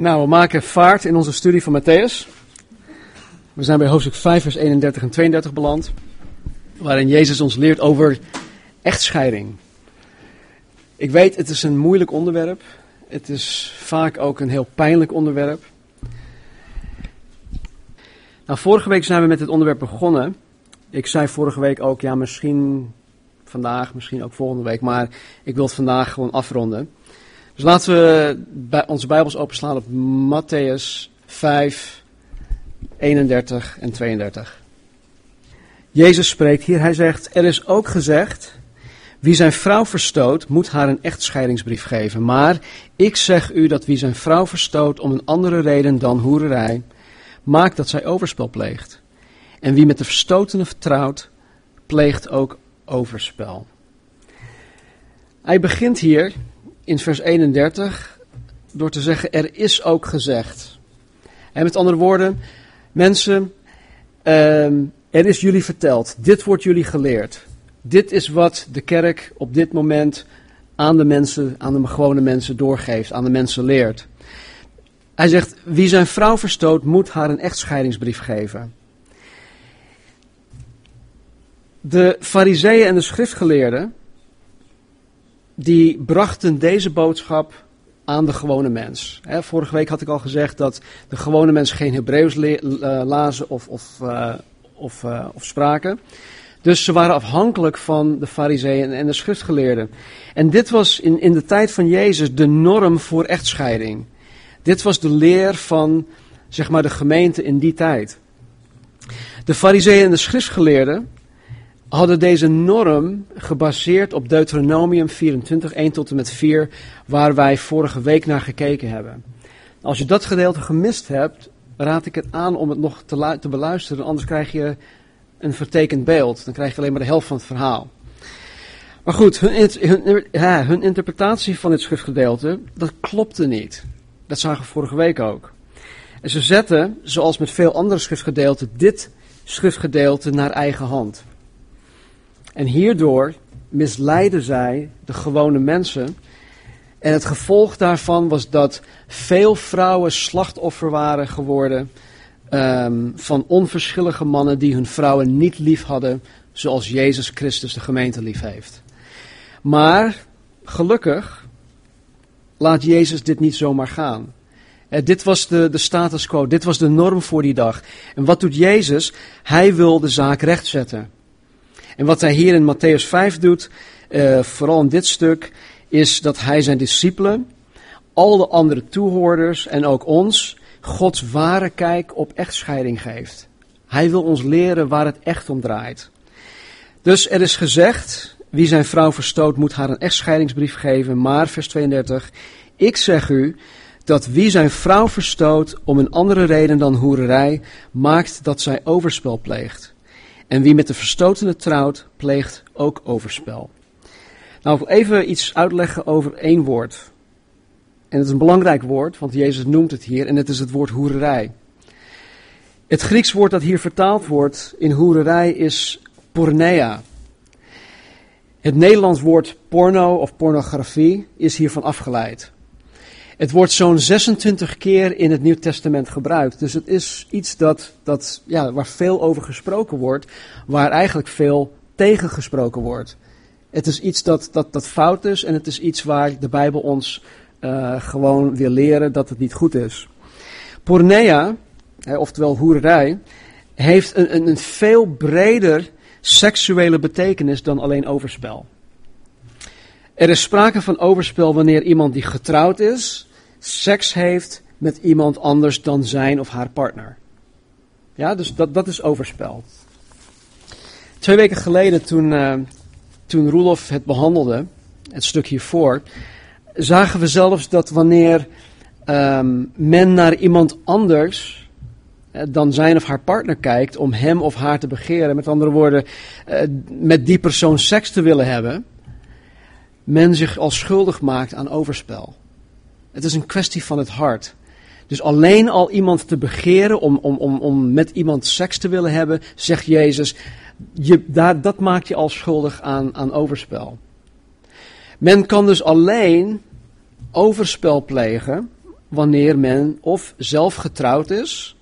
Nou, we maken vaart in onze studie van Matthäus. We zijn bij hoofdstuk 5, vers 31 en 32 beland. Waarin Jezus ons leert over echtscheiding. Ik weet, het is een moeilijk onderwerp. Het is vaak ook een heel pijnlijk onderwerp. Nou, vorige week zijn we met het onderwerp begonnen. Ik zei vorige week ook, ja, misschien vandaag, misschien ook volgende week. Maar ik wil het vandaag gewoon afronden. Dus laten we bij onze Bijbels openslaan op Matthäus 5, 31 en 32. Jezus spreekt hier, hij zegt, er is ook gezegd, wie zijn vrouw verstoot, moet haar een echtscheidingsbrief geven. Maar ik zeg u dat wie zijn vrouw verstoot om een andere reden dan hoererij, maakt dat zij overspel pleegt. En wie met de verstotene vertrouwt, pleegt ook overspel. Hij begint hier in vers 31 door te zeggen: Er is ook gezegd. En met andere woorden, mensen, ehm, er is jullie verteld. Dit wordt jullie geleerd. Dit is wat de kerk op dit moment aan de mensen, aan de gewone mensen doorgeeft, aan de mensen leert. Hij zegt: Wie zijn vrouw verstoot, moet haar een echtscheidingsbrief geven. De fariseeën en de schriftgeleerden, die brachten deze boodschap aan de gewone mens. vorige week had ik al gezegd dat de gewone mens geen Hebreeuws uh, lazen of, of, uh, of, uh, of spraken. Dus ze waren afhankelijk van de fariseeën en de schriftgeleerden. En dit was in, in de tijd van Jezus de norm voor echtscheiding. Dit was de leer van zeg maar, de gemeente in die tijd. De fariseeën en de schriftgeleerden hadden deze norm gebaseerd op Deuteronomium 24, 1 tot en met 4, waar wij vorige week naar gekeken hebben. Als je dat gedeelte gemist hebt, raad ik het aan om het nog te, te beluisteren, anders krijg je een vertekend beeld. Dan krijg je alleen maar de helft van het verhaal. Maar goed, hun, hun, hun interpretatie van dit schriftgedeelte, dat klopte niet. Dat zagen we vorige week ook. En ze zetten, zoals met veel andere schriftgedeelten, dit schriftgedeelte naar eigen hand. En hierdoor misleiden zij de gewone mensen. En het gevolg daarvan was dat veel vrouwen slachtoffer waren geworden um, van onverschillige mannen die hun vrouwen niet lief hadden, zoals Jezus Christus de gemeente lief heeft. Maar gelukkig laat Jezus dit niet zomaar gaan. Eh, dit was de, de status quo, dit was de norm voor die dag. En wat doet Jezus? Hij wil de zaak rechtzetten. En wat hij hier in Matthäus 5 doet, uh, vooral in dit stuk, is dat hij zijn discipelen, al de andere toehoorders en ook ons, Gods ware kijk op echtscheiding geeft. Hij wil ons leren waar het echt om draait. Dus er is gezegd, wie zijn vrouw verstoot moet haar een echtscheidingsbrief geven, maar vers 32, ik zeg u dat wie zijn vrouw verstoot om een andere reden dan hoererij, maakt dat zij overspel pleegt. En wie met de verstotene trouwt, pleegt ook overspel. Nou, even iets uitleggen over één woord. En het is een belangrijk woord, want Jezus noemt het hier, en het is het woord hoererij. Het Grieks woord dat hier vertaald wordt in hoererij is porneia. Het Nederlands woord porno of pornografie is hiervan afgeleid. Het wordt zo'n 26 keer in het Nieuw Testament gebruikt. Dus het is iets dat, dat, ja, waar veel over gesproken wordt, waar eigenlijk veel tegen gesproken wordt. Het is iets dat, dat, dat fout is en het is iets waar de Bijbel ons uh, gewoon wil leren dat het niet goed is. Pornea, oftewel hoererij, heeft een, een, een veel breder seksuele betekenis dan alleen overspel. Er is sprake van overspel wanneer iemand die getrouwd is, seks heeft met iemand anders dan zijn of haar partner. Ja, dus dat, dat is overspel. Twee weken geleden, toen, uh, toen Roelof het behandelde, het stuk hiervoor, zagen we zelfs dat wanneer um, men naar iemand anders uh, dan zijn of haar partner kijkt om hem of haar te begeren, met andere woorden, uh, met die persoon seks te willen hebben, men zich al schuldig maakt aan overspel. Het is een kwestie van het hart. Dus alleen al iemand te begeren om, om, om, om met iemand seks te willen hebben, zegt Jezus, je, daar, dat maakt je al schuldig aan, aan overspel. Men kan dus alleen overspel plegen wanneer men of zelf getrouwd is,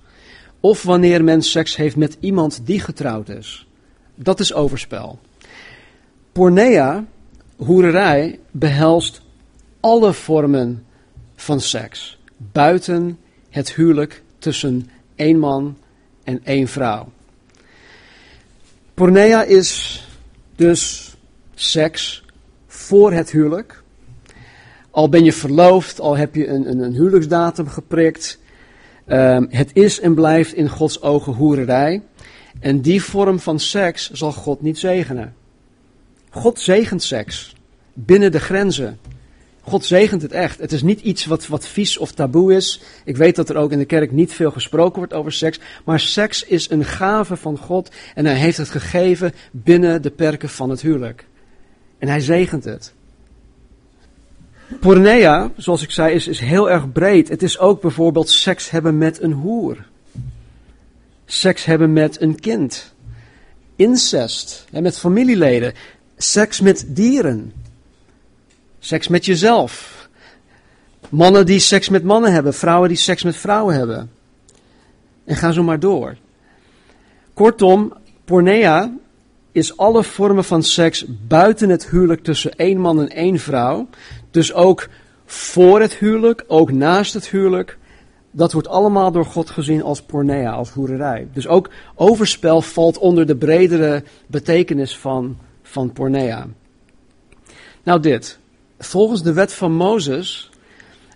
of wanneer men seks heeft met iemand die getrouwd is. Dat is overspel. Pornea, hoererij, behelst alle vormen van seks, buiten het huwelijk tussen één man en één vrouw. Pornea is dus seks voor het huwelijk. Al ben je verloofd, al heb je een, een, een huwelijksdatum geprikt. Um, het is en blijft in Gods ogen hoererij. En die vorm van seks zal God niet zegenen. God zegent seks binnen de grenzen. God zegent het echt. Het is niet iets wat, wat vies of taboe is. Ik weet dat er ook in de kerk niet veel gesproken wordt over seks. Maar seks is een gave van God. En hij heeft het gegeven binnen de perken van het huwelijk. En hij zegent het. Pornea, zoals ik zei, is, is heel erg breed. Het is ook bijvoorbeeld seks hebben met een hoer. Seks hebben met een kind. Incest, hè, met familieleden. Seks met dieren. Seks met jezelf. Mannen die seks met mannen hebben, vrouwen die seks met vrouwen hebben. En ga zo maar door. Kortom, pornea is alle vormen van seks buiten het huwelijk tussen één man en één vrouw. Dus ook voor het huwelijk, ook naast het huwelijk. Dat wordt allemaal door God gezien als pornea, als hoererij. Dus ook overspel valt onder de bredere betekenis van, van pornea. Nou dit. Volgens de wet van Mozes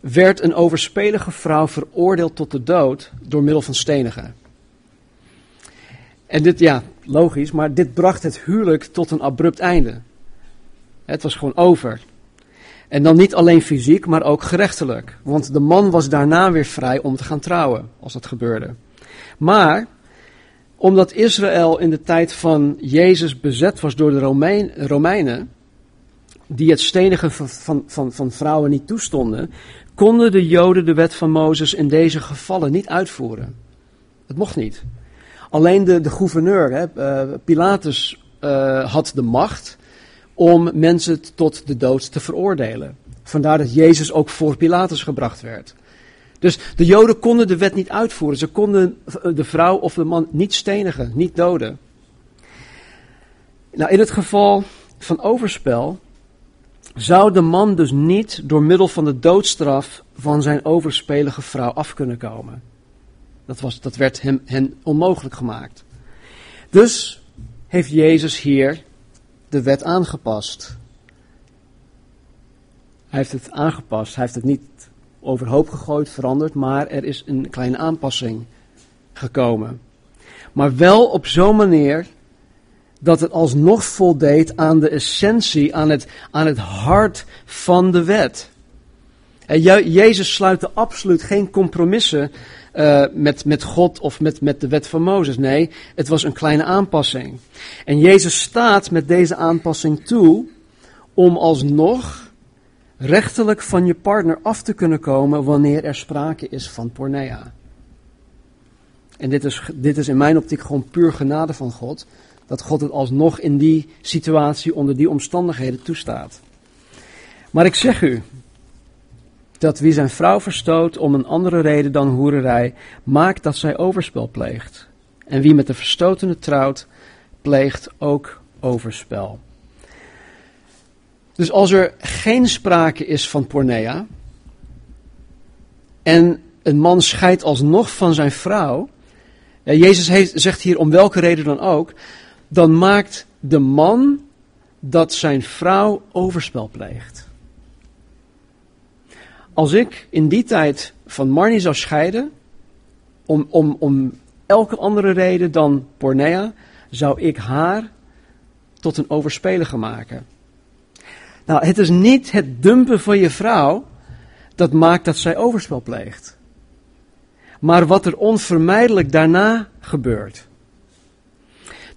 werd een overspelige vrouw veroordeeld tot de dood door middel van stenigen. En dit, ja, logisch, maar dit bracht het huwelijk tot een abrupt einde. Het was gewoon over. En dan niet alleen fysiek, maar ook gerechtelijk. Want de man was daarna weer vrij om te gaan trouwen, als dat gebeurde. Maar, omdat Israël in de tijd van Jezus bezet was door de Romeinen, die het stenigen van, van, van, vrouwen niet toestonden, konden de Joden de wet van Mozes in deze gevallen niet uitvoeren. Het mocht niet. Alleen de, de gouverneur, hè, uh, Pilatus, uh, had de macht om mensen tot de dood te veroordelen. Vandaar dat Jezus ook voor Pilatus gebracht werd. Dus de Joden konden de wet niet uitvoeren. Ze konden de vrouw of de man niet stenigen, niet doden. Nou, in het geval van overspel zou de man dus niet door middel van de doodstraf van zijn overspelige vrouw af kunnen komen. Dat, was, dat werd hem, hen onmogelijk gemaakt. Dus heeft Jezus hier de wet aangepast. Hij heeft het aangepast. Hij heeft het niet overhoop gegooid, veranderd, maar er is een kleine aanpassing gekomen. Maar wel op zo'n manier dat het alsnog voldeed aan de essentie, aan het, aan het hart van de wet. En Jezus sluitte absoluut geen compromissen uh, met, met God of met, met de wet van Mozes. Nee, het was een kleine aanpassing. En Jezus staat met deze aanpassing toe om alsnog rechterlijk van je partner af te kunnen komen wanneer er sprake is van pornea. En dit is, dit is in mijn optiek gewoon puur genade van God dat God het alsnog in die situatie, onder die omstandigheden toestaat. Maar ik zeg u, dat wie zijn vrouw verstoot om een andere reden dan hoererij, maakt dat zij overspel pleegt. En wie met de verstotene trouwt, pleegt ook overspel. Dus als er geen sprake is van pornea, en een man scheidt alsnog van zijn vrouw, Jezus heeft, zegt hier om welke reden dan ook, dan maakt de man dat zijn vrouw overspel pleegt. Als ik in die tijd van Marnie zou scheiden, om, om, om elke andere reden dan pornea, zou ik haar tot een overspelige maken. Nou, het is niet het dumpen van je vrouw dat maakt dat zij overspel pleegt. Maar wat er onvermijdelijk daarna gebeurt.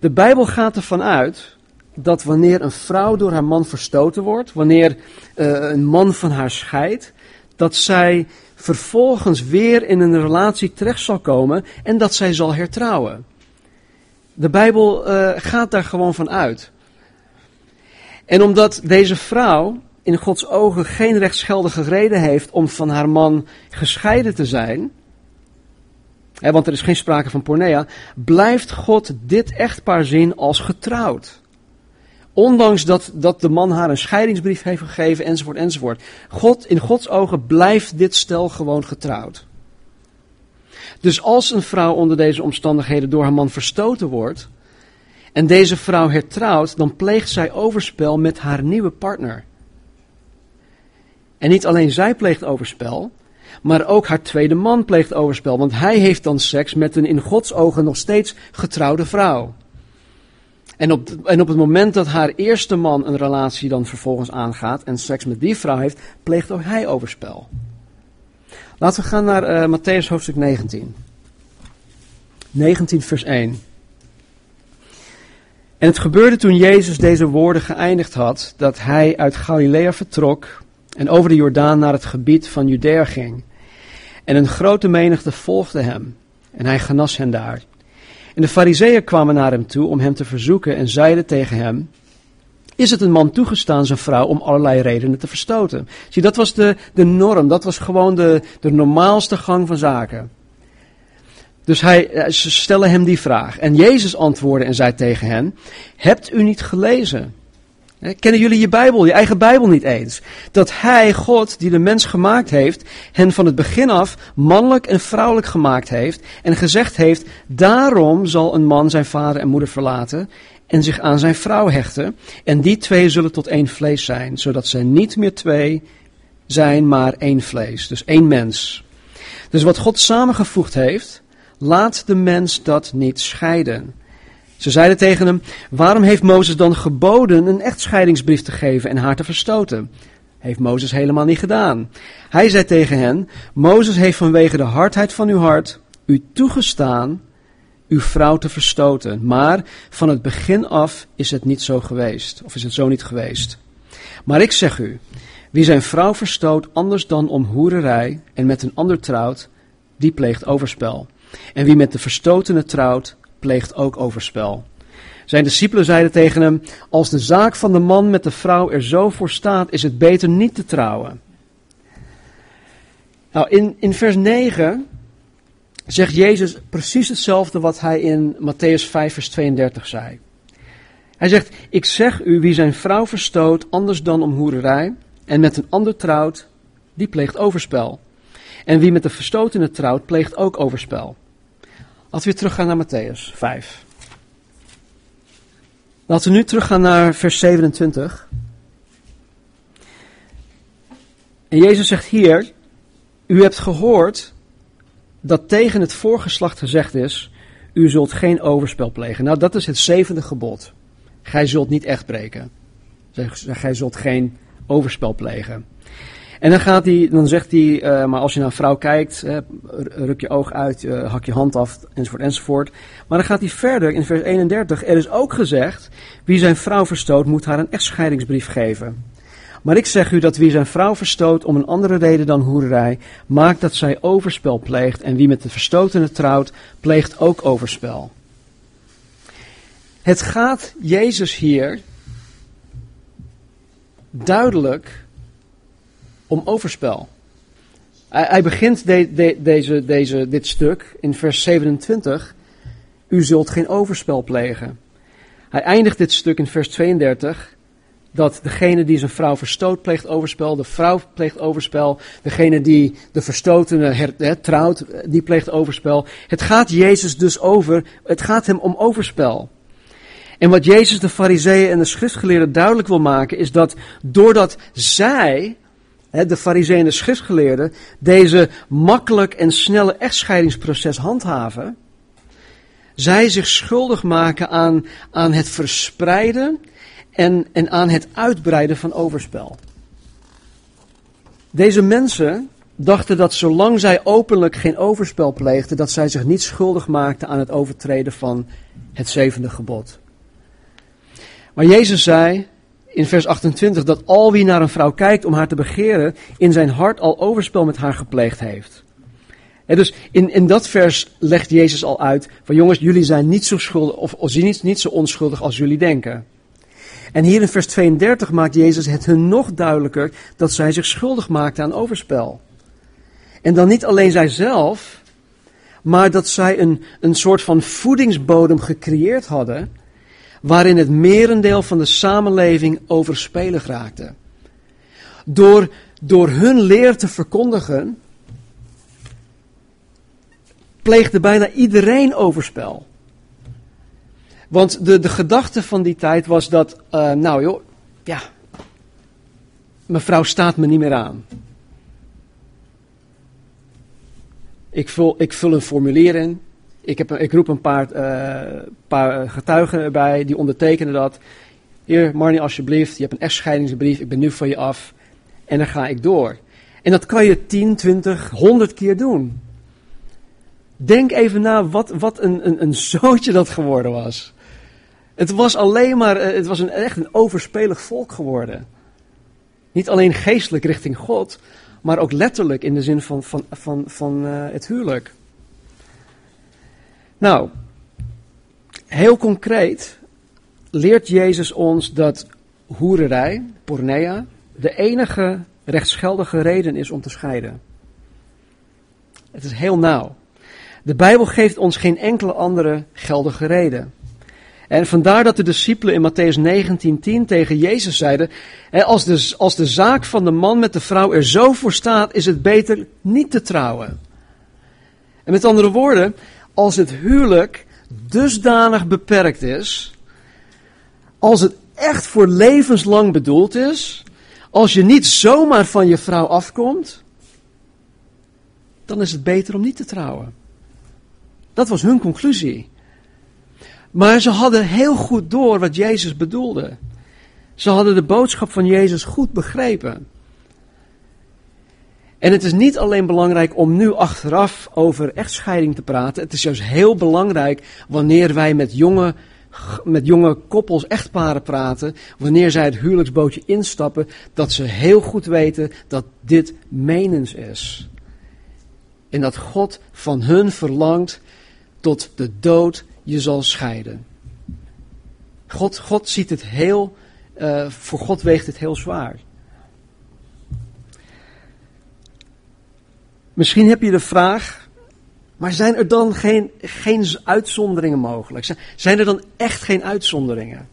De Bijbel gaat ervan uit dat wanneer een vrouw door haar man verstoten wordt, wanneer uh, een man van haar scheidt, dat zij vervolgens weer in een relatie terecht zal komen en dat zij zal hertrouwen. De Bijbel uh, gaat daar gewoon van uit. En omdat deze vrouw in Gods ogen geen rechtsgeldige reden heeft om van haar man gescheiden te zijn, want er is geen sprake van pornea, blijft God dit echtpaar zien als getrouwd. Ondanks dat, dat de man haar een scheidingsbrief heeft gegeven, enzovoort, enzovoort. God, in Gods ogen blijft dit stel gewoon getrouwd. Dus als een vrouw onder deze omstandigheden door haar man verstoten wordt, en deze vrouw hertrouwt, dan pleegt zij overspel met haar nieuwe partner. En niet alleen zij pleegt overspel, maar ook haar tweede man pleegt overspel, want hij heeft dan seks met een in Gods ogen nog steeds getrouwde vrouw. En op, en op het moment dat haar eerste man een relatie dan vervolgens aangaat en seks met die vrouw heeft, pleegt ook hij overspel. Laten we gaan naar uh, Matthäus hoofdstuk 19. 19 vers 1. En het gebeurde toen Jezus deze woorden geëindigd had, dat hij uit Galilea vertrok en over de Jordaan naar het gebied van Judea ging. En een grote menigte volgde hem, en hij genas hen daar. En de fariseeën kwamen naar hem toe om hem te verzoeken en zeiden tegen hem, is het een man toegestaan zijn vrouw om allerlei redenen te verstoten? Zie, dat was de, de norm, dat was gewoon de, de normaalste gang van zaken. Dus hij, eh, ze stellen hem die vraag. En Jezus antwoordde en zei tegen hen, hebt u niet gelezen? Kennen jullie je Bijbel, je eigen Bijbel niet eens? Dat Hij, God, die de mens gemaakt heeft, hen van het begin af mannelijk en vrouwelijk gemaakt heeft en gezegd heeft, daarom zal een man zijn vader en moeder verlaten en zich aan zijn vrouw hechten en die twee zullen tot één vlees zijn, zodat zij niet meer twee zijn, maar één vlees, dus één mens. Dus wat God samengevoegd heeft, laat de mens dat niet scheiden. Ze zeiden tegen hem: Waarom heeft Mozes dan geboden een echtscheidingsbrief te geven en haar te verstoten? Heeft Mozes helemaal niet gedaan. Hij zei tegen hen: Mozes heeft vanwege de hardheid van uw hart u toegestaan uw vrouw te verstoten. Maar van het begin af is het niet zo geweest, of is het zo niet geweest. Maar ik zeg u: wie zijn vrouw verstoot anders dan om hoererij en met een ander trouwt, die pleegt overspel. En wie met de verstotene trouwt, pleegt ook overspel. Zijn discipelen zeiden tegen hem: Als de zaak van de man met de vrouw er zo voor staat, is het beter niet te trouwen. Nou, in, in vers 9 zegt Jezus precies hetzelfde wat hij in Matthäus 5, vers 32 zei. Hij zegt: Ik zeg u, wie zijn vrouw verstoot, anders dan om hoererij, en met een ander trouwt, die pleegt overspel. En wie met de verstotene trouwt, pleegt ook overspel. Laten we weer teruggaan naar Matthäus 5. Laten we nu teruggaan naar vers 27. En Jezus zegt hier: U hebt gehoord dat tegen het voorgeslacht gezegd is: U zult geen overspel plegen. Nou, dat is het zevende gebod. Gij zult niet echt breken. Gij zult geen overspel plegen. En dan, gaat hij, dan zegt hij, uh, maar als je naar een vrouw kijkt, ruk je oog uit, uh, hak je hand af, enzovoort, enzovoort. Maar dan gaat hij verder in vers 31. Er is ook gezegd, wie zijn vrouw verstoot, moet haar een echtscheidingsbrief geven. Maar ik zeg u dat wie zijn vrouw verstoot om een andere reden dan hoererij, maakt dat zij overspel pleegt. En wie met de verstotene trouwt, pleegt ook overspel. Het gaat Jezus hier duidelijk om overspel. Hij, hij begint de, deze, deze, dit stuk in vers 27. U zult geen overspel plegen. Hij eindigt dit stuk in vers 32. Dat degene die zijn vrouw verstoot pleegt overspel, de vrouw pleegt overspel, degene die de verstotene her, trouwt, die pleegt overspel. Het gaat Jezus dus over, het gaat hem om overspel. En wat Jezus de fariseeën en de schriftgeleerden duidelijk wil maken, is dat doordat zij de fariseeën en de schriftgeleerden, deze makkelijk en snelle echtscheidingsproces handhaven, zij zich schuldig maken aan, aan het verspreiden en, en aan het uitbreiden van overspel. Deze mensen dachten dat zolang zij openlijk geen overspel pleegden, dat zij zich niet schuldig maakten aan het overtreden van het zevende gebod. Maar Jezus zei, in vers 28 dat al wie naar een vrouw kijkt om haar te begeren, in zijn hart al overspel met haar gepleegd heeft. En dus in, in dat vers legt Jezus al uit van jongens, jullie zijn niet zo schuldig of, of niet, niet zo onschuldig als jullie denken. En hier in vers 32 maakt Jezus het hun nog duidelijker dat zij zich schuldig maakten aan overspel. En dan niet alleen zijzelf, maar dat zij een, een soort van voedingsbodem gecreëerd hadden, waarin het merendeel van de samenleving overspelig raakte. Door, door hun leer te verkondigen, pleegde bijna iedereen overspel. Want de, de gedachte van die tijd was dat, uh, nou joh, ja, mevrouw staat me niet meer aan. Ik vul, ik vul een formulier in. Ik, heb, ik roep een paar, uh, paar getuigen erbij, die ondertekenen dat. Hier, Marnie, alsjeblieft, je hebt een echtscheidingsbrief, ik ben nu van je af. En dan ga ik door. En dat kan je 10, 20, 100 keer doen. Denk even na wat, wat een, een, een zootje dat geworden was. Het was alleen maar, eh, het was een, echt een overspelig volk geworden. Niet alleen geestelijk richting God, maar ook letterlijk in de zin van, van, van, van het huwelijk. Nou, heel concreet leert Jezus ons dat hoererij, pornea, de enige rechtsgeldige reden is om te scheiden. Het is heel nauw. De Bijbel geeft ons geen enkele andere geldige reden. En vandaar dat de discipelen in Matthäus 19:10 tegen Jezus zeiden: als de, als de zaak van de man met de vrouw er zo voor staat, is het beter niet te trouwen. En met andere woorden, als het huwelijk dusdanig beperkt is, als het echt voor levenslang bedoeld is, als je niet zomaar van je vrouw afkomt, dan is het beter om niet te trouwen. Dat was hun conclusie. Maar ze hadden heel goed door wat Jezus bedoelde. Ze hadden de boodschap van Jezus goed begrepen. En het is niet alleen belangrijk om nu achteraf over echtscheiding te praten. Het is juist heel belangrijk wanneer wij met jonge, met jonge koppels, echtparen praten. Wanneer zij het huwelijksbootje instappen. Dat ze heel goed weten dat dit menens is. En dat God van hun verlangt tot de dood je zal scheiden. God, God ziet het heel, uh, voor God weegt het heel zwaar. Misschien heb je de vraag, maar zijn er dan geen, geen uitzonderingen mogelijk? Zijn er dan echt geen uitzonderingen?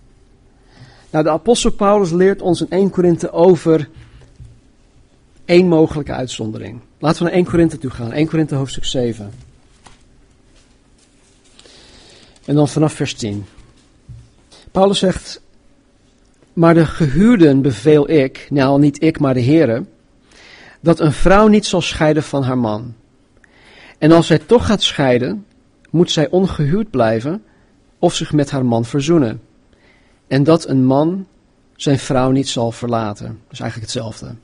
Nou, de apostel Paulus leert ons in 1 Korinthe over één mogelijke uitzondering. Laten we naar 1 Korinthe toe gaan. 1 Korinthe hoofdstuk 7. En dan vanaf vers 10. Paulus zegt, maar de gehuurden beveel ik, nou niet ik, maar de Heere, dat een vrouw niet zal scheiden van haar man. En als zij toch gaat scheiden, moet zij ongehuwd blijven of zich met haar man verzoenen. En dat een man zijn vrouw niet zal verlaten. Dat is eigenlijk hetzelfde.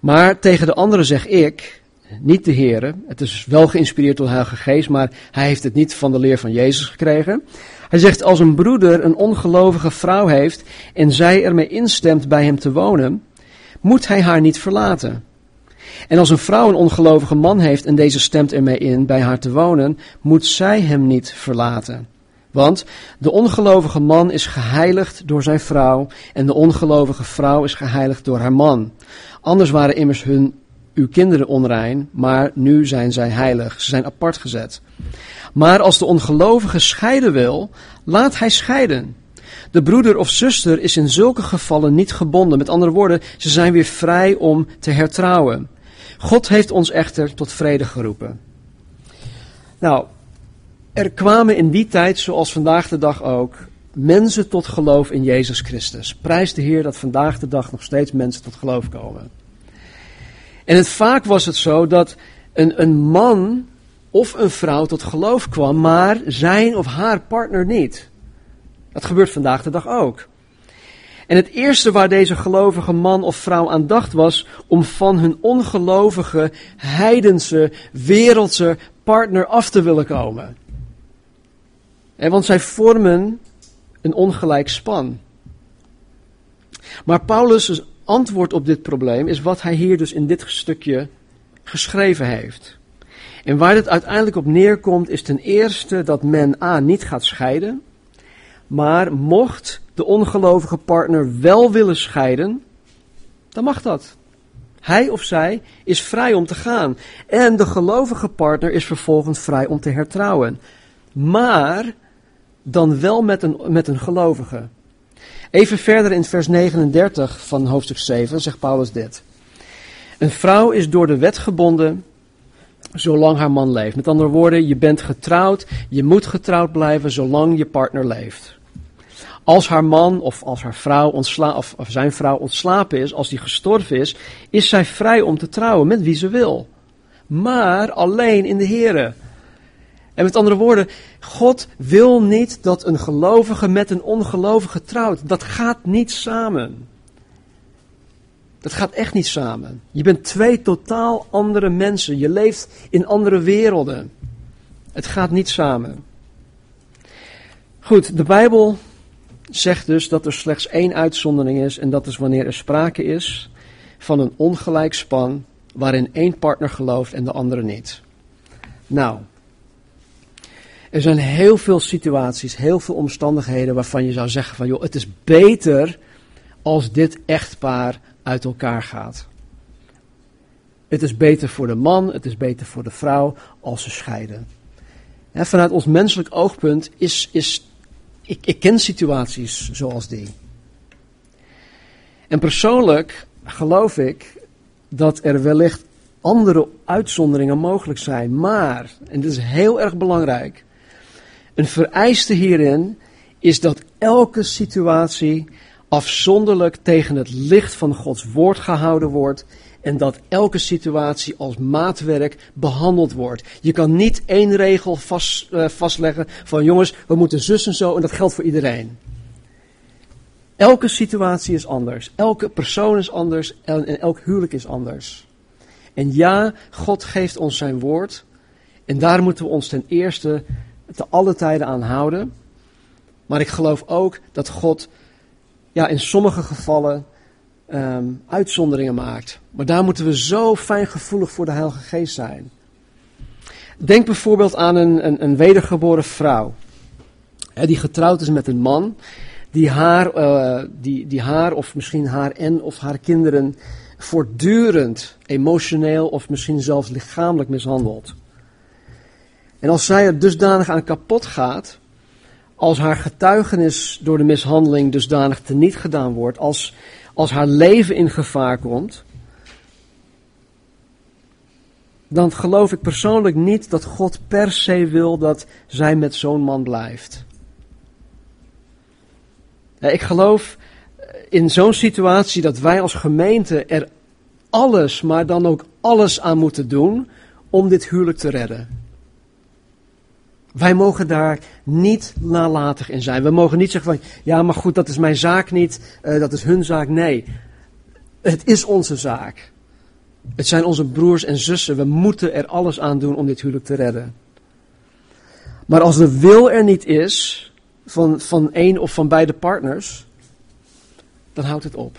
Maar tegen de anderen zeg ik, niet de Heere. Het is wel geïnspireerd door de Heilige Geest, maar hij heeft het niet van de leer van Jezus gekregen. Hij zegt, als een broeder een ongelovige vrouw heeft en zij ermee instemt bij hem te wonen, moet hij haar niet verlaten. En als een vrouw een ongelovige man heeft en deze stemt ermee in bij haar te wonen, moet zij hem niet verlaten. Want de ongelovige man is geheiligd door zijn vrouw en de ongelovige vrouw is geheiligd door haar man. Anders waren immers hun uw kinderen onrein, maar nu zijn zij heilig. Ze zijn apart gezet. Maar als de ongelovige scheiden wil, laat hij scheiden. De broeder of zuster is in zulke gevallen niet gebonden. Met andere woorden, ze zijn weer vrij om te hertrouwen. God heeft ons echter tot vrede geroepen. Nou, er kwamen in die tijd, zoals vandaag de dag ook, mensen tot geloof in Jezus Christus. Prijs de Heer dat vandaag de dag nog steeds mensen tot geloof komen. En het, vaak was het zo dat een, een man of een vrouw tot geloof kwam, maar zijn of haar partner niet. Dat gebeurt vandaag de dag ook. En het eerste waar deze gelovige man of vrouw aan dacht was om van hun ongelovige, heidense, wereldse partner af te willen komen. En want zij vormen een ongelijk span. Maar Paulus' antwoord op dit probleem is wat hij hier dus in dit stukje geschreven heeft. En waar het uiteindelijk op neerkomt is ten eerste dat men A niet gaat scheiden, maar mocht de ongelovige partner wel willen scheiden, dan mag dat. Hij of zij is vrij om te gaan. En de gelovige partner is vervolgens vrij om te hertrouwen. Maar dan wel met een, met een gelovige. Even verder in vers 39 van hoofdstuk 7 zegt Paulus dit. Een vrouw is door de wet gebonden zolang haar man leeft. Met andere woorden, je bent getrouwd, je moet getrouwd blijven zolang je partner leeft. Als haar man of als haar vrouw ontsla of, zijn vrouw ontslapen is, als die gestorven is, is zij vrij om te trouwen met wie ze wil. Maar alleen in de Here. En met andere woorden, God wil niet dat een gelovige met een ongelovige trouwt. Dat gaat niet samen. Dat gaat echt niet samen. Je bent twee totaal andere mensen. Je leeft in andere werelden. Het gaat niet samen. Goed, de Bijbel zegt dus dat er slechts één uitzondering is. En dat is wanneer er sprake is van een ongelijk span. waarin één partner gelooft en de andere niet. Nou, er zijn heel veel situaties, heel veel omstandigheden waarvan je zou zeggen van joh, het is beter als dit echtpaar uit elkaar gaat. Het is beter voor de man, het is beter voor de vrouw als ze scheiden. vanuit ons menselijk oogpunt is, is ik, ik ken situaties zoals die. En persoonlijk geloof ik dat er wellicht andere uitzonderingen mogelijk zijn. Maar, en dit is heel erg belangrijk, een vereiste hierin is dat elke situatie afzonderlijk tegen het licht van Gods woord gehouden wordt en dat elke situatie als maatwerk behandeld wordt. Je kan niet één regel vast, uh, vastleggen van jongens, we moeten zus en zo en dat geldt voor iedereen. Elke situatie is anders, elke persoon is anders en, en elk huwelijk is anders. En ja, God geeft ons zijn woord en daar moeten we ons ten eerste te alle tijden aan houden. Maar ik geloof ook dat God ja, in sommige gevallen um, uitzonderingen maakt. Maar daar moeten we zo fijngevoelig voor de Heilige Geest zijn. Denk bijvoorbeeld aan een, een, een wedergeboren vrouw. Hè, die getrouwd is met een man. Die haar, uh, die, die haar of misschien haar en of haar kinderen voortdurend emotioneel of misschien zelfs lichamelijk mishandelt. En als zij er dusdanig aan kapot gaat, als haar getuigenis door de mishandeling dusdanig teniet gedaan wordt, als, als haar leven in gevaar komt, dan geloof ik persoonlijk niet dat God per se wil dat zij met zo'n man blijft. Ik geloof in zo'n situatie dat wij als gemeente er alles, maar dan ook alles aan moeten doen om dit huwelijk te redden. Wij mogen daar niet nalatig in zijn. We mogen niet zeggen van, ja, maar goed, dat is mijn zaak niet, uh, dat is hun zaak. Nee, het is onze zaak. Het zijn onze broers en zussen. We moeten er alles aan doen om dit huwelijk te redden. Maar als de wil er niet is van, van één of van beide partners, dan houdt het op.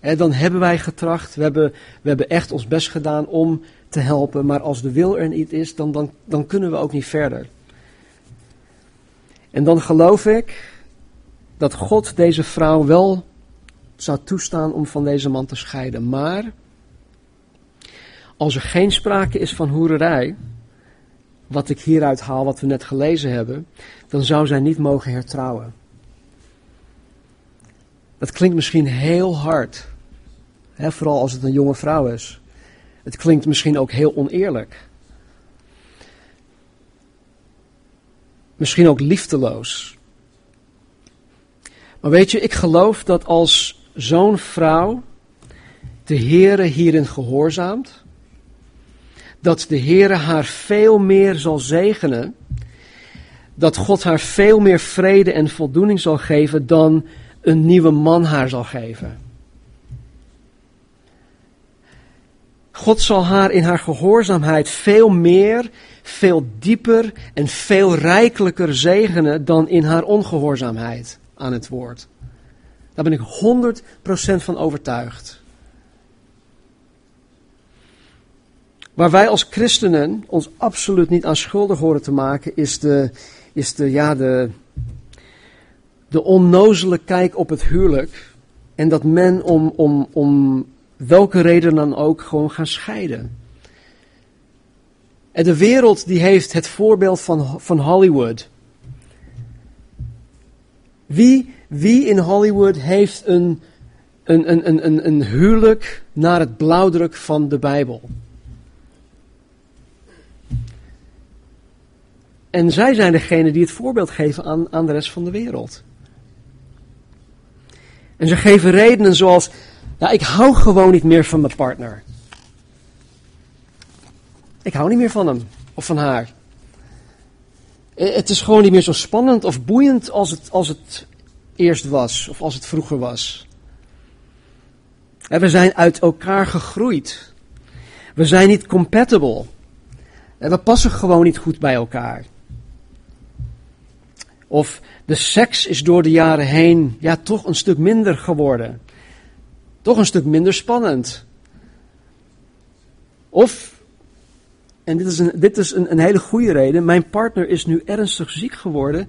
En dan hebben wij getracht, we hebben, we hebben echt ons best gedaan om te helpen. Maar als de wil er niet is, dan, dan, dan kunnen we ook niet verder. En dan geloof ik dat God deze vrouw wel zou toestaan om van deze man te scheiden. Maar als er geen sprake is van hoererij, wat ik hieruit haal, wat we net gelezen hebben, dan zou zij niet mogen hertrouwen. Dat klinkt misschien heel hard, hè, vooral als het een jonge vrouw is. Het klinkt misschien ook heel oneerlijk. Misschien ook liefdeloos. Maar weet je, ik geloof dat als zo'n vrouw de Heere hierin gehoorzaamt, dat de Heere haar veel meer zal zegenen, dat God haar veel meer vrede en voldoening zal geven dan een nieuwe man haar zal geven. God zal haar in haar gehoorzaamheid veel meer, veel dieper en veel rijkelijker zegenen dan in haar ongehoorzaamheid aan het woord. Daar ben ik 100% van overtuigd. Waar wij als christenen ons absoluut niet aan schuldig horen te maken, is de, is de, ja, de, de onnozele kijk op het huwelijk. En dat men om, om, om welke reden dan ook gewoon gaan scheiden. En de wereld die heeft het voorbeeld van, van Hollywood. Wie, wie in Hollywood heeft een, een, een, een, een huwelijk naar het blauwdruk van de Bijbel? En zij zijn degene die het voorbeeld geven aan, aan de rest van de wereld. En ze geven redenen zoals, ja, ik hou gewoon niet meer van mijn partner. Ik hou niet meer van hem of van haar. Eh, het is gewoon niet meer zo spannend of boeiend als het, als het eerst was of als het vroeger was. We zijn uit elkaar gegroeid. We zijn niet compatible. En we passen gewoon niet goed bij elkaar. Of de seks is door de jaren heen ja, toch een stuk minder geworden. Toch een stuk minder spannend. Of, en dit is, een, dit is een, een hele goede reden, mijn partner is nu ernstig ziek geworden.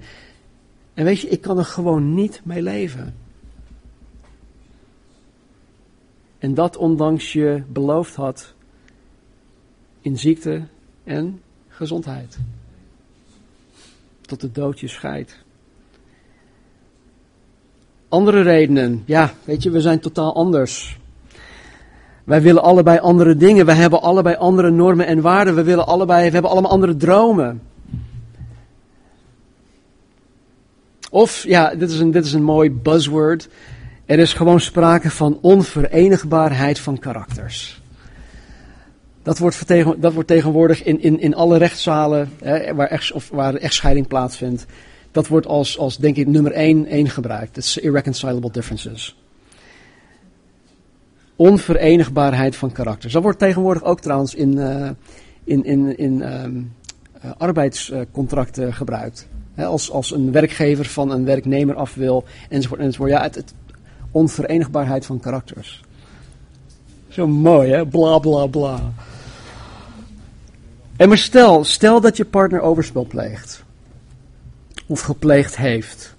En weet je, ik kan er gewoon niet mee leven. En dat ondanks je beloofd had in ziekte en gezondheid tot de dood je scheidt. Andere redenen, ja, weet je, we zijn totaal anders. Wij willen allebei andere dingen, wij hebben allebei andere normen en waarden, we willen allebei, we hebben allemaal andere dromen. Of, ja, dit is een, dit is een mooi buzzword. Er is gewoon sprake van onverenigbaarheid van karakters. Dat wordt, dat wordt tegenwoordig in, in, in alle rechtszalen hè, waar, echt, of waar echtscheiding plaatsvindt. Dat wordt als, als denk ik nummer één, één gebruikt. Dat is irreconcilable differences. Onverenigbaarheid van karakters. Dat wordt tegenwoordig ook trouwens in, uh, in, in, in um, uh, arbeidscontracten gebruikt. als, als een werkgever van een werknemer af wil, enzovoort, enzovoort. Ja, het, het onverenigbaarheid van karakters. Zo mooi, hè? Bla bla bla. En maar stel, stel dat je partner overspel pleegt. Of gepleegd heeft.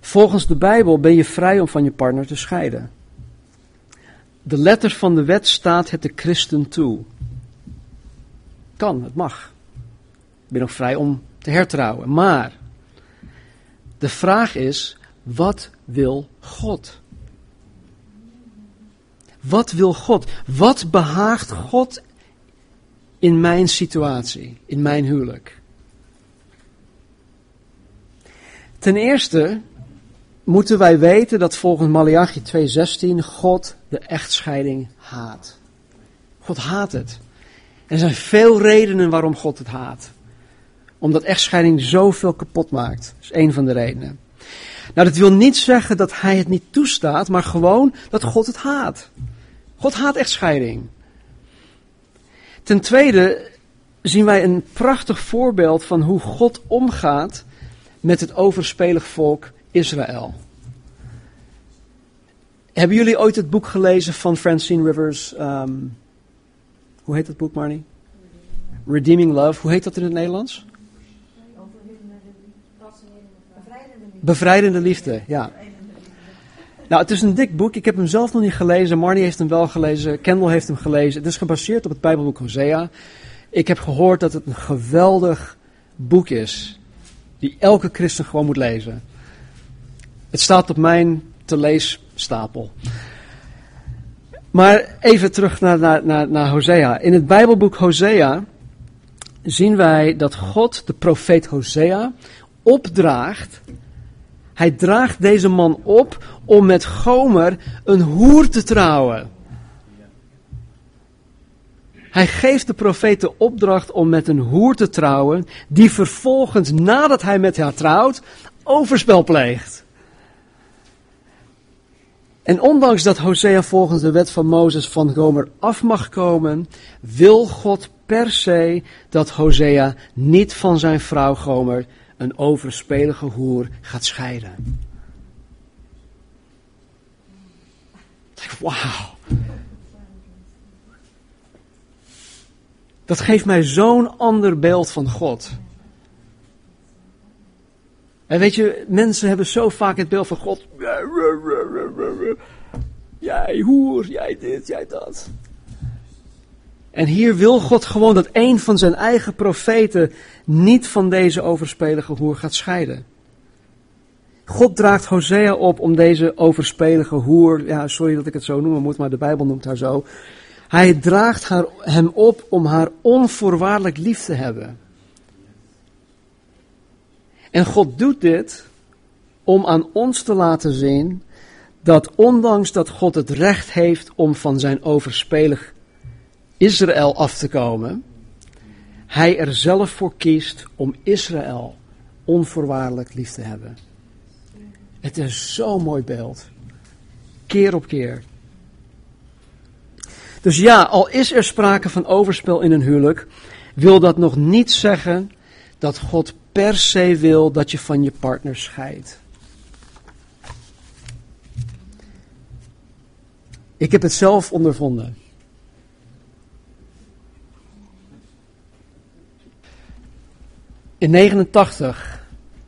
Volgens de Bijbel ben je vrij om van je partner te scheiden. De letter van de wet staat het de christen toe. Kan, het mag. Je bent nog vrij om te hertrouwen. Maar de vraag is, wat wil God? Wat wil God? Wat behaagt God in mijn situatie, in mijn huwelijk? Ten eerste moeten wij weten dat volgens Malachi 2:16 God de echtscheiding haat. God haat het. Er zijn veel redenen waarom God het haat. Omdat echtscheiding zoveel kapot maakt. Dat is één van de redenen. Nou, dat wil niet zeggen dat hij het niet toestaat, maar gewoon dat God het haat. God haat echtscheiding. Ten tweede zien wij een prachtig voorbeeld van hoe God omgaat met het overspelig volk Israël. Hebben jullie ooit het boek gelezen van Francine Rivers? Um, hoe heet dat boek, Marnie? Redeeming Love. Hoe heet dat in het Nederlands? Bevrijdende liefde, ja. Nou, het is een dik boek. Ik heb hem zelf nog niet gelezen. Marnie heeft hem wel gelezen. Kendall heeft hem gelezen. Het is gebaseerd op het Bijbelboek Hosea. Ik heb gehoord dat het een geweldig boek is. Die elke christen gewoon moet lezen. Het staat op mijn te leesstapel. Maar even terug naar, naar, naar, naar Hosea. In het Bijbelboek Hosea zien wij dat God de profeet Hosea opdraagt hij draagt deze man op om met Gomer een hoer te trouwen. Hij geeft de profeet de opdracht om met een hoer te trouwen, die vervolgens, nadat hij met haar trouwt, overspel pleegt. En ondanks dat Hosea volgens de wet van Mozes van Gomer af mag komen, wil God per se dat Hosea niet van zijn vrouw Gomer een overspelige hoer gaat scheiden. Wauw. Dat geeft mij zo'n ander beeld van God. En weet je, mensen hebben zo vaak het beeld van God. Jij hoer, jij dit, jij dat. En hier wil God gewoon dat een van zijn eigen profeten niet van deze overspelige hoer gaat scheiden. God draagt Hosea op om deze overspelige hoer, ja, sorry dat ik het zo noemen moet, maar de Bijbel noemt haar zo. Hij draagt haar, hem op om haar onvoorwaardelijk lief te hebben. En God doet dit om aan ons te laten zien dat ondanks dat God het recht heeft om van zijn overspelig Israël af te komen, hij er zelf voor kiest om Israël onvoorwaardelijk lief te hebben. Het is zo'n mooi beeld. Keer op keer. Dus ja, al is er sprake van overspel in een huwelijk, wil dat nog niet zeggen dat God per se wil dat je van je partner scheidt. Ik heb het zelf ondervonden. In 89,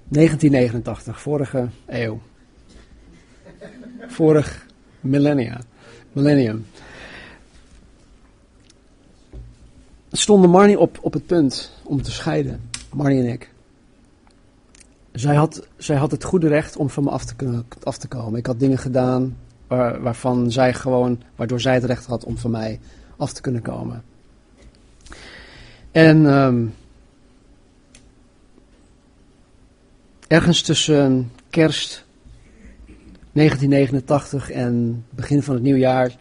1989, vorige eeuw. Vorig millennia, millennium. Stonden Marnie op, op het punt om te scheiden. Marnie en ik. Zij had, zij had het goede recht om van me af te, kunnen, af te komen. Ik had dingen gedaan waar, waarvan zij gewoon, waardoor zij het recht had om van mij af te kunnen komen. En um, ergens tussen kerst 1989 en begin van het nieuwjaar,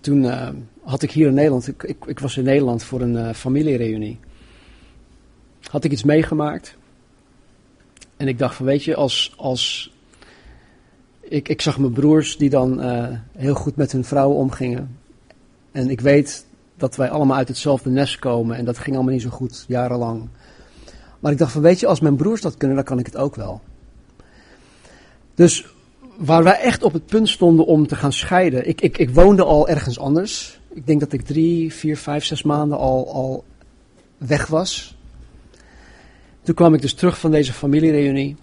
toen uh, had ik hier in Nederland, ik, ik, was in Nederland voor een uh, familiereunie. Had ik iets meegemaakt. En ik dacht van weet je, als, als ik, ik zag mijn broers die dan uh, heel goed met hun vrouwen omgingen. En ik weet dat wij allemaal uit hetzelfde nest komen en dat ging allemaal niet zo goed, jarenlang. Maar ik dacht van weet je, als mijn broers dat kunnen, dan kan ik het ook wel. Dus waar wij echt op het punt stonden om te gaan scheiden. Ik, ik, ik woonde al ergens anders. Ik denk dat ik drie, vier, vijf, zes maanden al, al weg was. Toen kwam ik dus terug van deze familiereunie.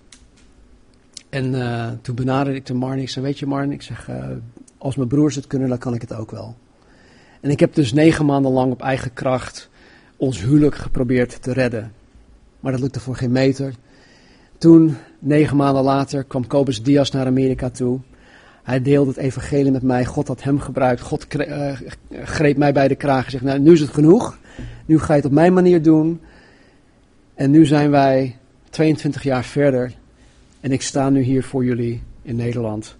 En uh, toen benaderde ik de Marnie. Ik zei, weet je Marnie, ik zeg, uh, als mijn broers het kunnen, dan kan ik het ook wel. En ik heb dus negen maanden lang op eigen kracht ons huwelijk geprobeerd te redden. Maar dat lukte voor geen meter. Toen, negen maanden later, kwam Kobus Diaz naar Amerika toe. Hij deelde het evangelie met mij. God had hem gebruikt. God uh, greep mij bij de kraag en zegt, nou, nu is het genoeg. Nu ga je het op mijn manier doen. En nu zijn wij 22 jaar verder. En ik sta nu hier voor jullie in Nederland.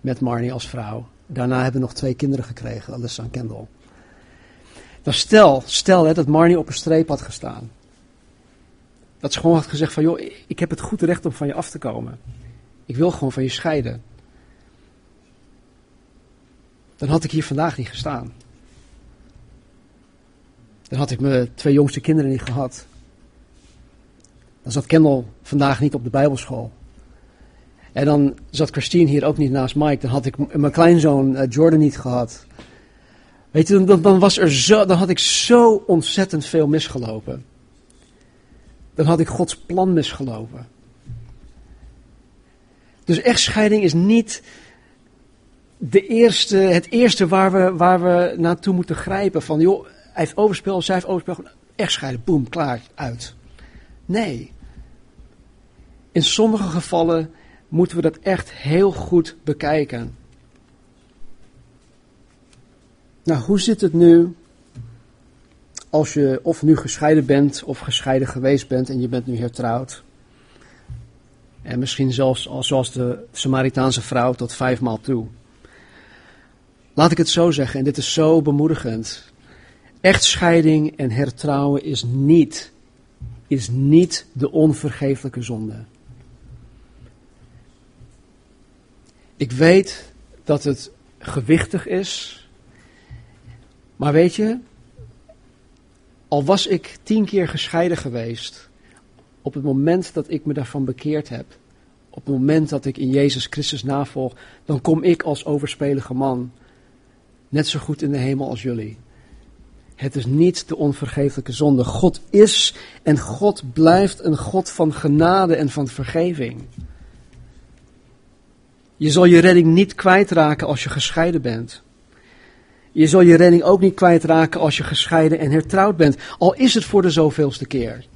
Met Marnie als vrouw. Daarna hebben we nog twee kinderen gekregen, Alyssa en Kendall. Nou stel, stel hè, dat Marnie op een streep had gestaan. Dat ze gewoon had gezegd van, joh, ik heb het goed recht om van je af te komen. Ik wil gewoon van je scheiden. Dan had ik hier vandaag niet gestaan. Dan had ik mijn twee jongste kinderen niet gehad. Dan zat Kendall vandaag niet op de bijbelschool. En dan zat Christine hier ook niet naast Mike. Dan had ik mijn kleinzoon uh, Jordan niet gehad. Weet je, dan, dan, was er zo, dan had ik zo ontzettend veel misgelopen dan had ik Gods plan misgelopen. Dus echtscheiding is niet de eerste, het eerste waar we, waar we naartoe moeten grijpen. Van joh, hij heeft overspel, zij heeft overspel, echtscheiden, boem, klaar, uit. Nee. In sommige gevallen moeten we dat echt heel goed bekijken. Nou, hoe zit het nu als je of nu gescheiden bent of gescheiden geweest bent en je bent nu hertrouwd. En misschien zelfs zoals de Samaritaanse vrouw tot vijfmaal toe. Laat ik het zo zeggen, en dit is zo bemoedigend. Echtscheiding en hertrouwen is niet, is niet de onvergeeflijke zonde. Ik weet dat het gewichtig is, maar weet je, al was ik tien keer gescheiden geweest, op het moment dat ik me daarvan bekeerd heb, op het moment dat ik in Jezus Christus navolg, dan kom ik als overspelige man net zo goed in de hemel als jullie. Het is niet de onvergeeflijke zonde. God is en God blijft een God van genade en van vergeving. Je zal je redding niet kwijtraken als je gescheiden bent. Je zal je redding ook niet kwijtraken als je gescheiden en hertrouwd bent, al is het voor de zoveelste keer.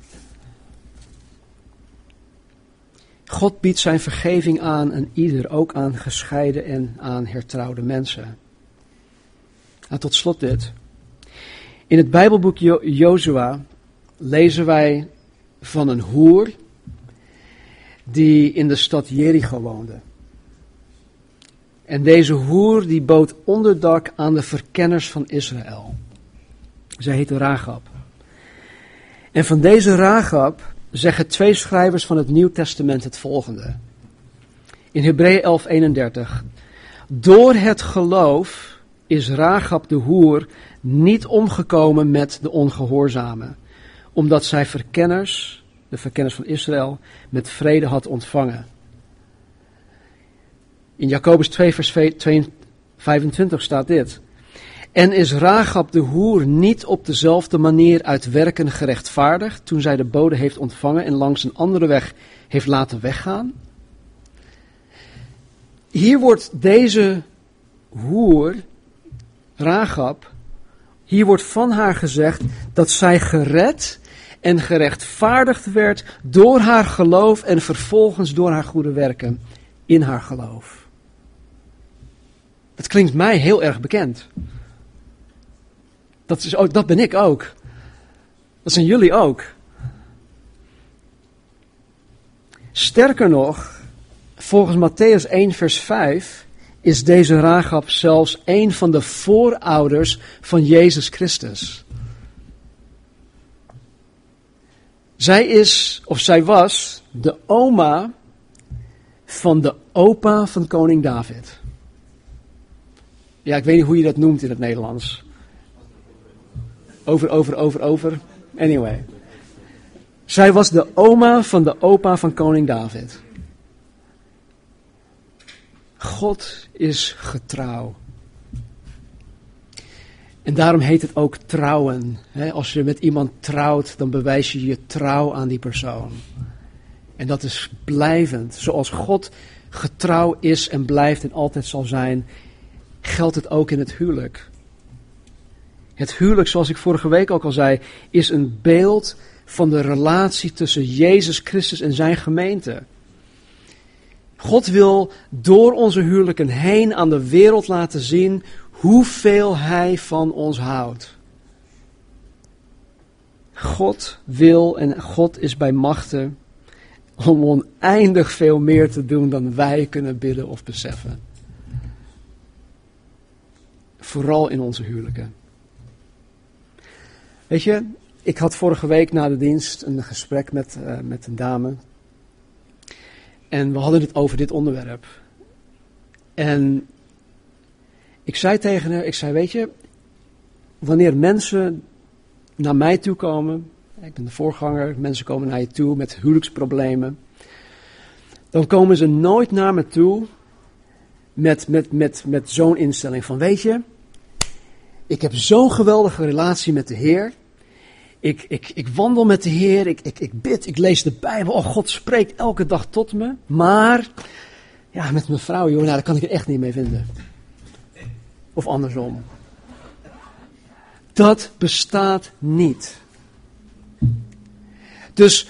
God biedt zijn vergeving aan en ieder, ook aan gescheiden en aan hertrouwde mensen. En tot slot dit. In het Bijbelboek jo Jozua lezen wij van een hoer die in de stad Jericho woonde. En deze hoer die bood onderdak aan de verkenners van Israël. Zij heette Ragab. En van deze Ragab zeggen twee schrijvers van het Nieuw Testament het volgende. In Hebreeën 11:31. Door het geloof is Ragab de hoer niet omgekomen met de ongehoorzamen, omdat zij verkenners, de verkenners van Israël, met vrede had ontvangen. In Jacobus 2, vers 25 staat dit. En is Ragab de hoer niet op dezelfde manier uit werken gerechtvaardigd toen zij de bode heeft ontvangen en langs een andere weg heeft laten weggaan? Hier wordt deze hoer, Ragab, hier wordt van haar gezegd dat zij gered en gerechtvaardigd werd door haar geloof en vervolgens door haar goede werken in haar geloof. Dat klinkt mij heel erg bekend. Dat, is ook, dat ben ik ook. Dat zijn jullie ook. Sterker nog, volgens Matthäus 1, vers 5 is deze Ragab zelfs een van de voorouders van Jezus Christus. Zij is, of zij was, de oma van de opa van koning David. Ja, ik weet niet hoe je dat noemt in het Nederlands. Over, over, over, over. Anyway. Zij was de oma van de opa van koning David. God is getrouw. En daarom heet het ook trouwen. Als je met iemand trouwt, dan bewijs je je trouw aan die persoon. En dat is blijvend. Zoals God getrouw is en blijft en altijd zal zijn, geldt het ook in het huwelijk. Het huwelijk, zoals ik vorige week ook al zei, is een beeld van de relatie tussen Jezus Christus en zijn gemeente. God wil door onze huwelijken heen aan de wereld laten zien hoeveel Hij van ons houdt. God wil en God is bij machten om oneindig veel meer te doen dan wij kunnen bidden of beseffen. Vooral in onze huwelijken. Weet je, ik had vorige week na de dienst een gesprek met, uh, met een dame. En we hadden het over dit onderwerp. En ik zei tegen haar, ik zei, weet je, wanneer mensen naar mij toe komen, ik ben de voorganger, mensen komen naar je toe met huwelijksproblemen, dan komen ze nooit naar me toe met, met, met, met zo'n instelling van, weet je, ik heb zo'n geweldige relatie met de Heer. Ik, ik, ik wandel met de Heer, ik, ik, ik bid, ik lees de Bijbel. Oh, God spreekt elke dag tot me. Maar, ja, met mijn vrouw, joh, nou, daar kan ik het echt niet mee vinden. Of andersom. Dat bestaat niet. Dus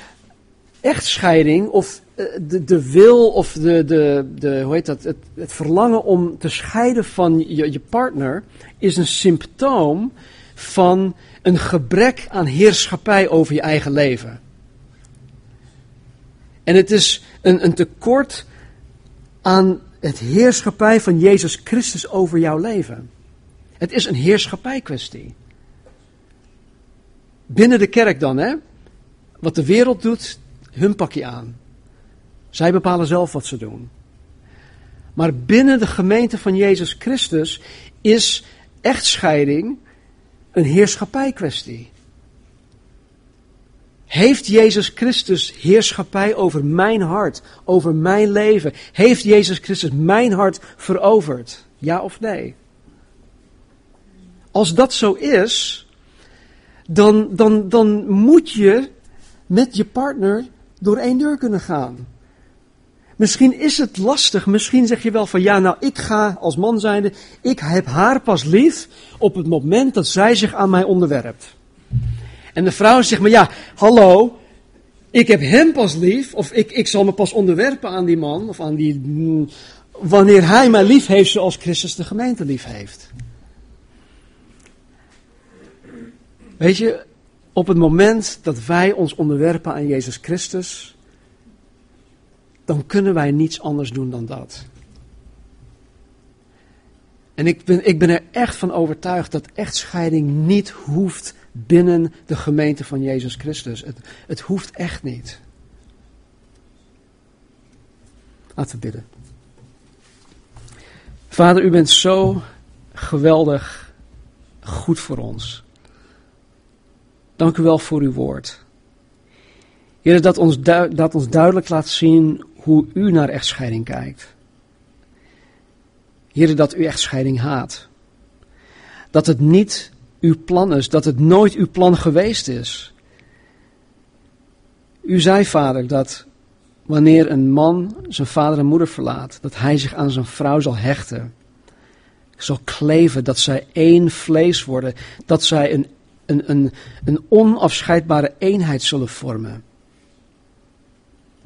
echtscheiding of eh, de, de wil of de, de, de, hoe heet dat, het, het verlangen om te scheiden van je, je partner is een symptoom van een gebrek aan heerschappij over je eigen leven. En het is een, een tekort aan het heerschappij van Jezus Christus over jouw leven. Het is een heerschappijkwestie. Binnen de kerk dan, hè? Wat de wereld doet, hun pak je aan. Zij bepalen zelf wat ze doen. Maar binnen de gemeente van Jezus Christus is echtscheiding een heerschappijkwestie. Heeft Jezus Christus heerschappij over mijn hart, over mijn leven? Heeft Jezus Christus mijn hart veroverd? Ja of nee? Als dat zo is, dan, dan, dan moet je met je partner door één deur kunnen gaan. Misschien is het lastig, misschien zeg je wel van ja, nou ik ga als man zijnde, ik heb haar pas lief op het moment dat zij zich aan mij onderwerpt. En de vrouw zegt maar ja, hallo, ik heb hem pas lief, of ik, ik zal me pas onderwerpen aan die man, of aan die, wanneer hij mij lief heeft zoals Christus de gemeente lief heeft. Weet je, op het moment dat wij ons onderwerpen aan Jezus Christus, dan kunnen wij niets anders doen dan dat. En ik ben, ik ben er echt van overtuigd dat echtscheiding niet hoeft binnen de gemeente van Jezus Christus. Het, het hoeft echt niet. Laten we bidden. Vader, u bent zo geweldig goed voor ons. Dank u wel voor uw woord. Heer, dat ons, dat ons duidelijk laat zien hoe u naar echtscheiding kijkt. Heer, dat u echtscheiding haat. Dat het niet uw plan is, dat het nooit uw plan geweest is. U zei, vader, dat wanneer een man zijn vader en moeder verlaat, dat hij zich aan zijn vrouw zal hechten, zal kleven, dat zij één vlees worden, dat zij een, een, een, een onafscheidbare eenheid zullen vormen.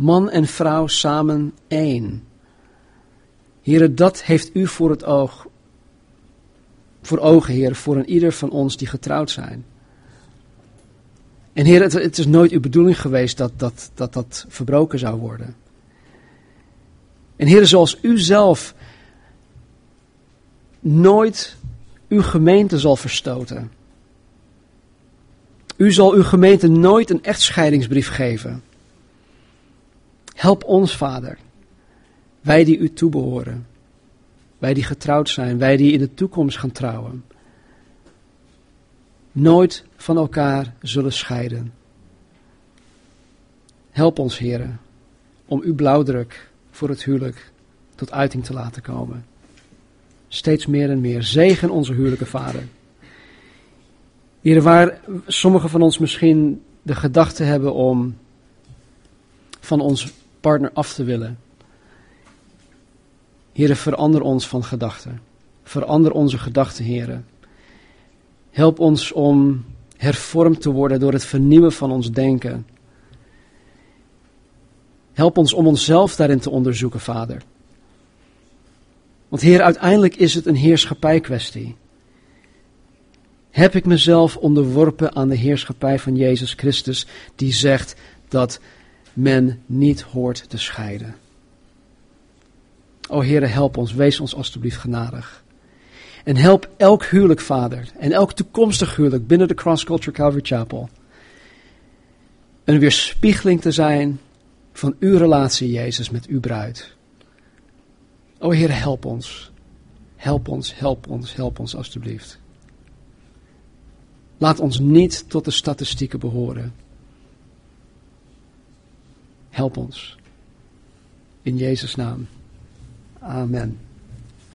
Man en vrouw samen één. Heren, dat heeft u voor het oog, voor ogen, Heer, voor een ieder van ons die getrouwd zijn. En Heer, het, is nooit uw bedoeling geweest dat dat, dat dat verbroken zou worden. En Heer, zoals u zelf nooit uw gemeente zal verstoten. U zal uw gemeente nooit een echtscheidingsbrief geven. Help ons, Vader. Wij die u toebehoren. Wij die getrouwd zijn. Wij die in de toekomst gaan trouwen. Nooit van elkaar zullen scheiden. Help ons, heren, om uw blauwdruk voor het huwelijk tot uiting te laten komen. Steeds meer en meer. Zegen onze huwelijke vader. Heren, waar sommigen van ons misschien de gedachte hebben om van ons partner af te willen. Heren, verander ons van gedachten. Verander onze gedachten, heren. Help ons om hervormd te worden door het vernieuwen van ons denken. Help ons om onszelf daarin te onderzoeken, Vader. Want Heer, uiteindelijk is het een heerschappijkwestie. Heb ik mezelf onderworpen aan de heerschappij van Jezus Christus, die zegt dat men niet hoort te scheiden. O Heere, help ons, wees ons alstublieft genadig. En help elk huwelijk, Vader, en elk toekomstig huwelijk binnen de Cross Culture Calvary Chapel. Een weerspiegeling te zijn van uw relatie, Jezus, met uw bruid. O Heer, help ons. Help ons, help ons, help ons alstublieft. Laat ons niet tot de statistieken behoren. Help ons. In Jezus' naam. Amen.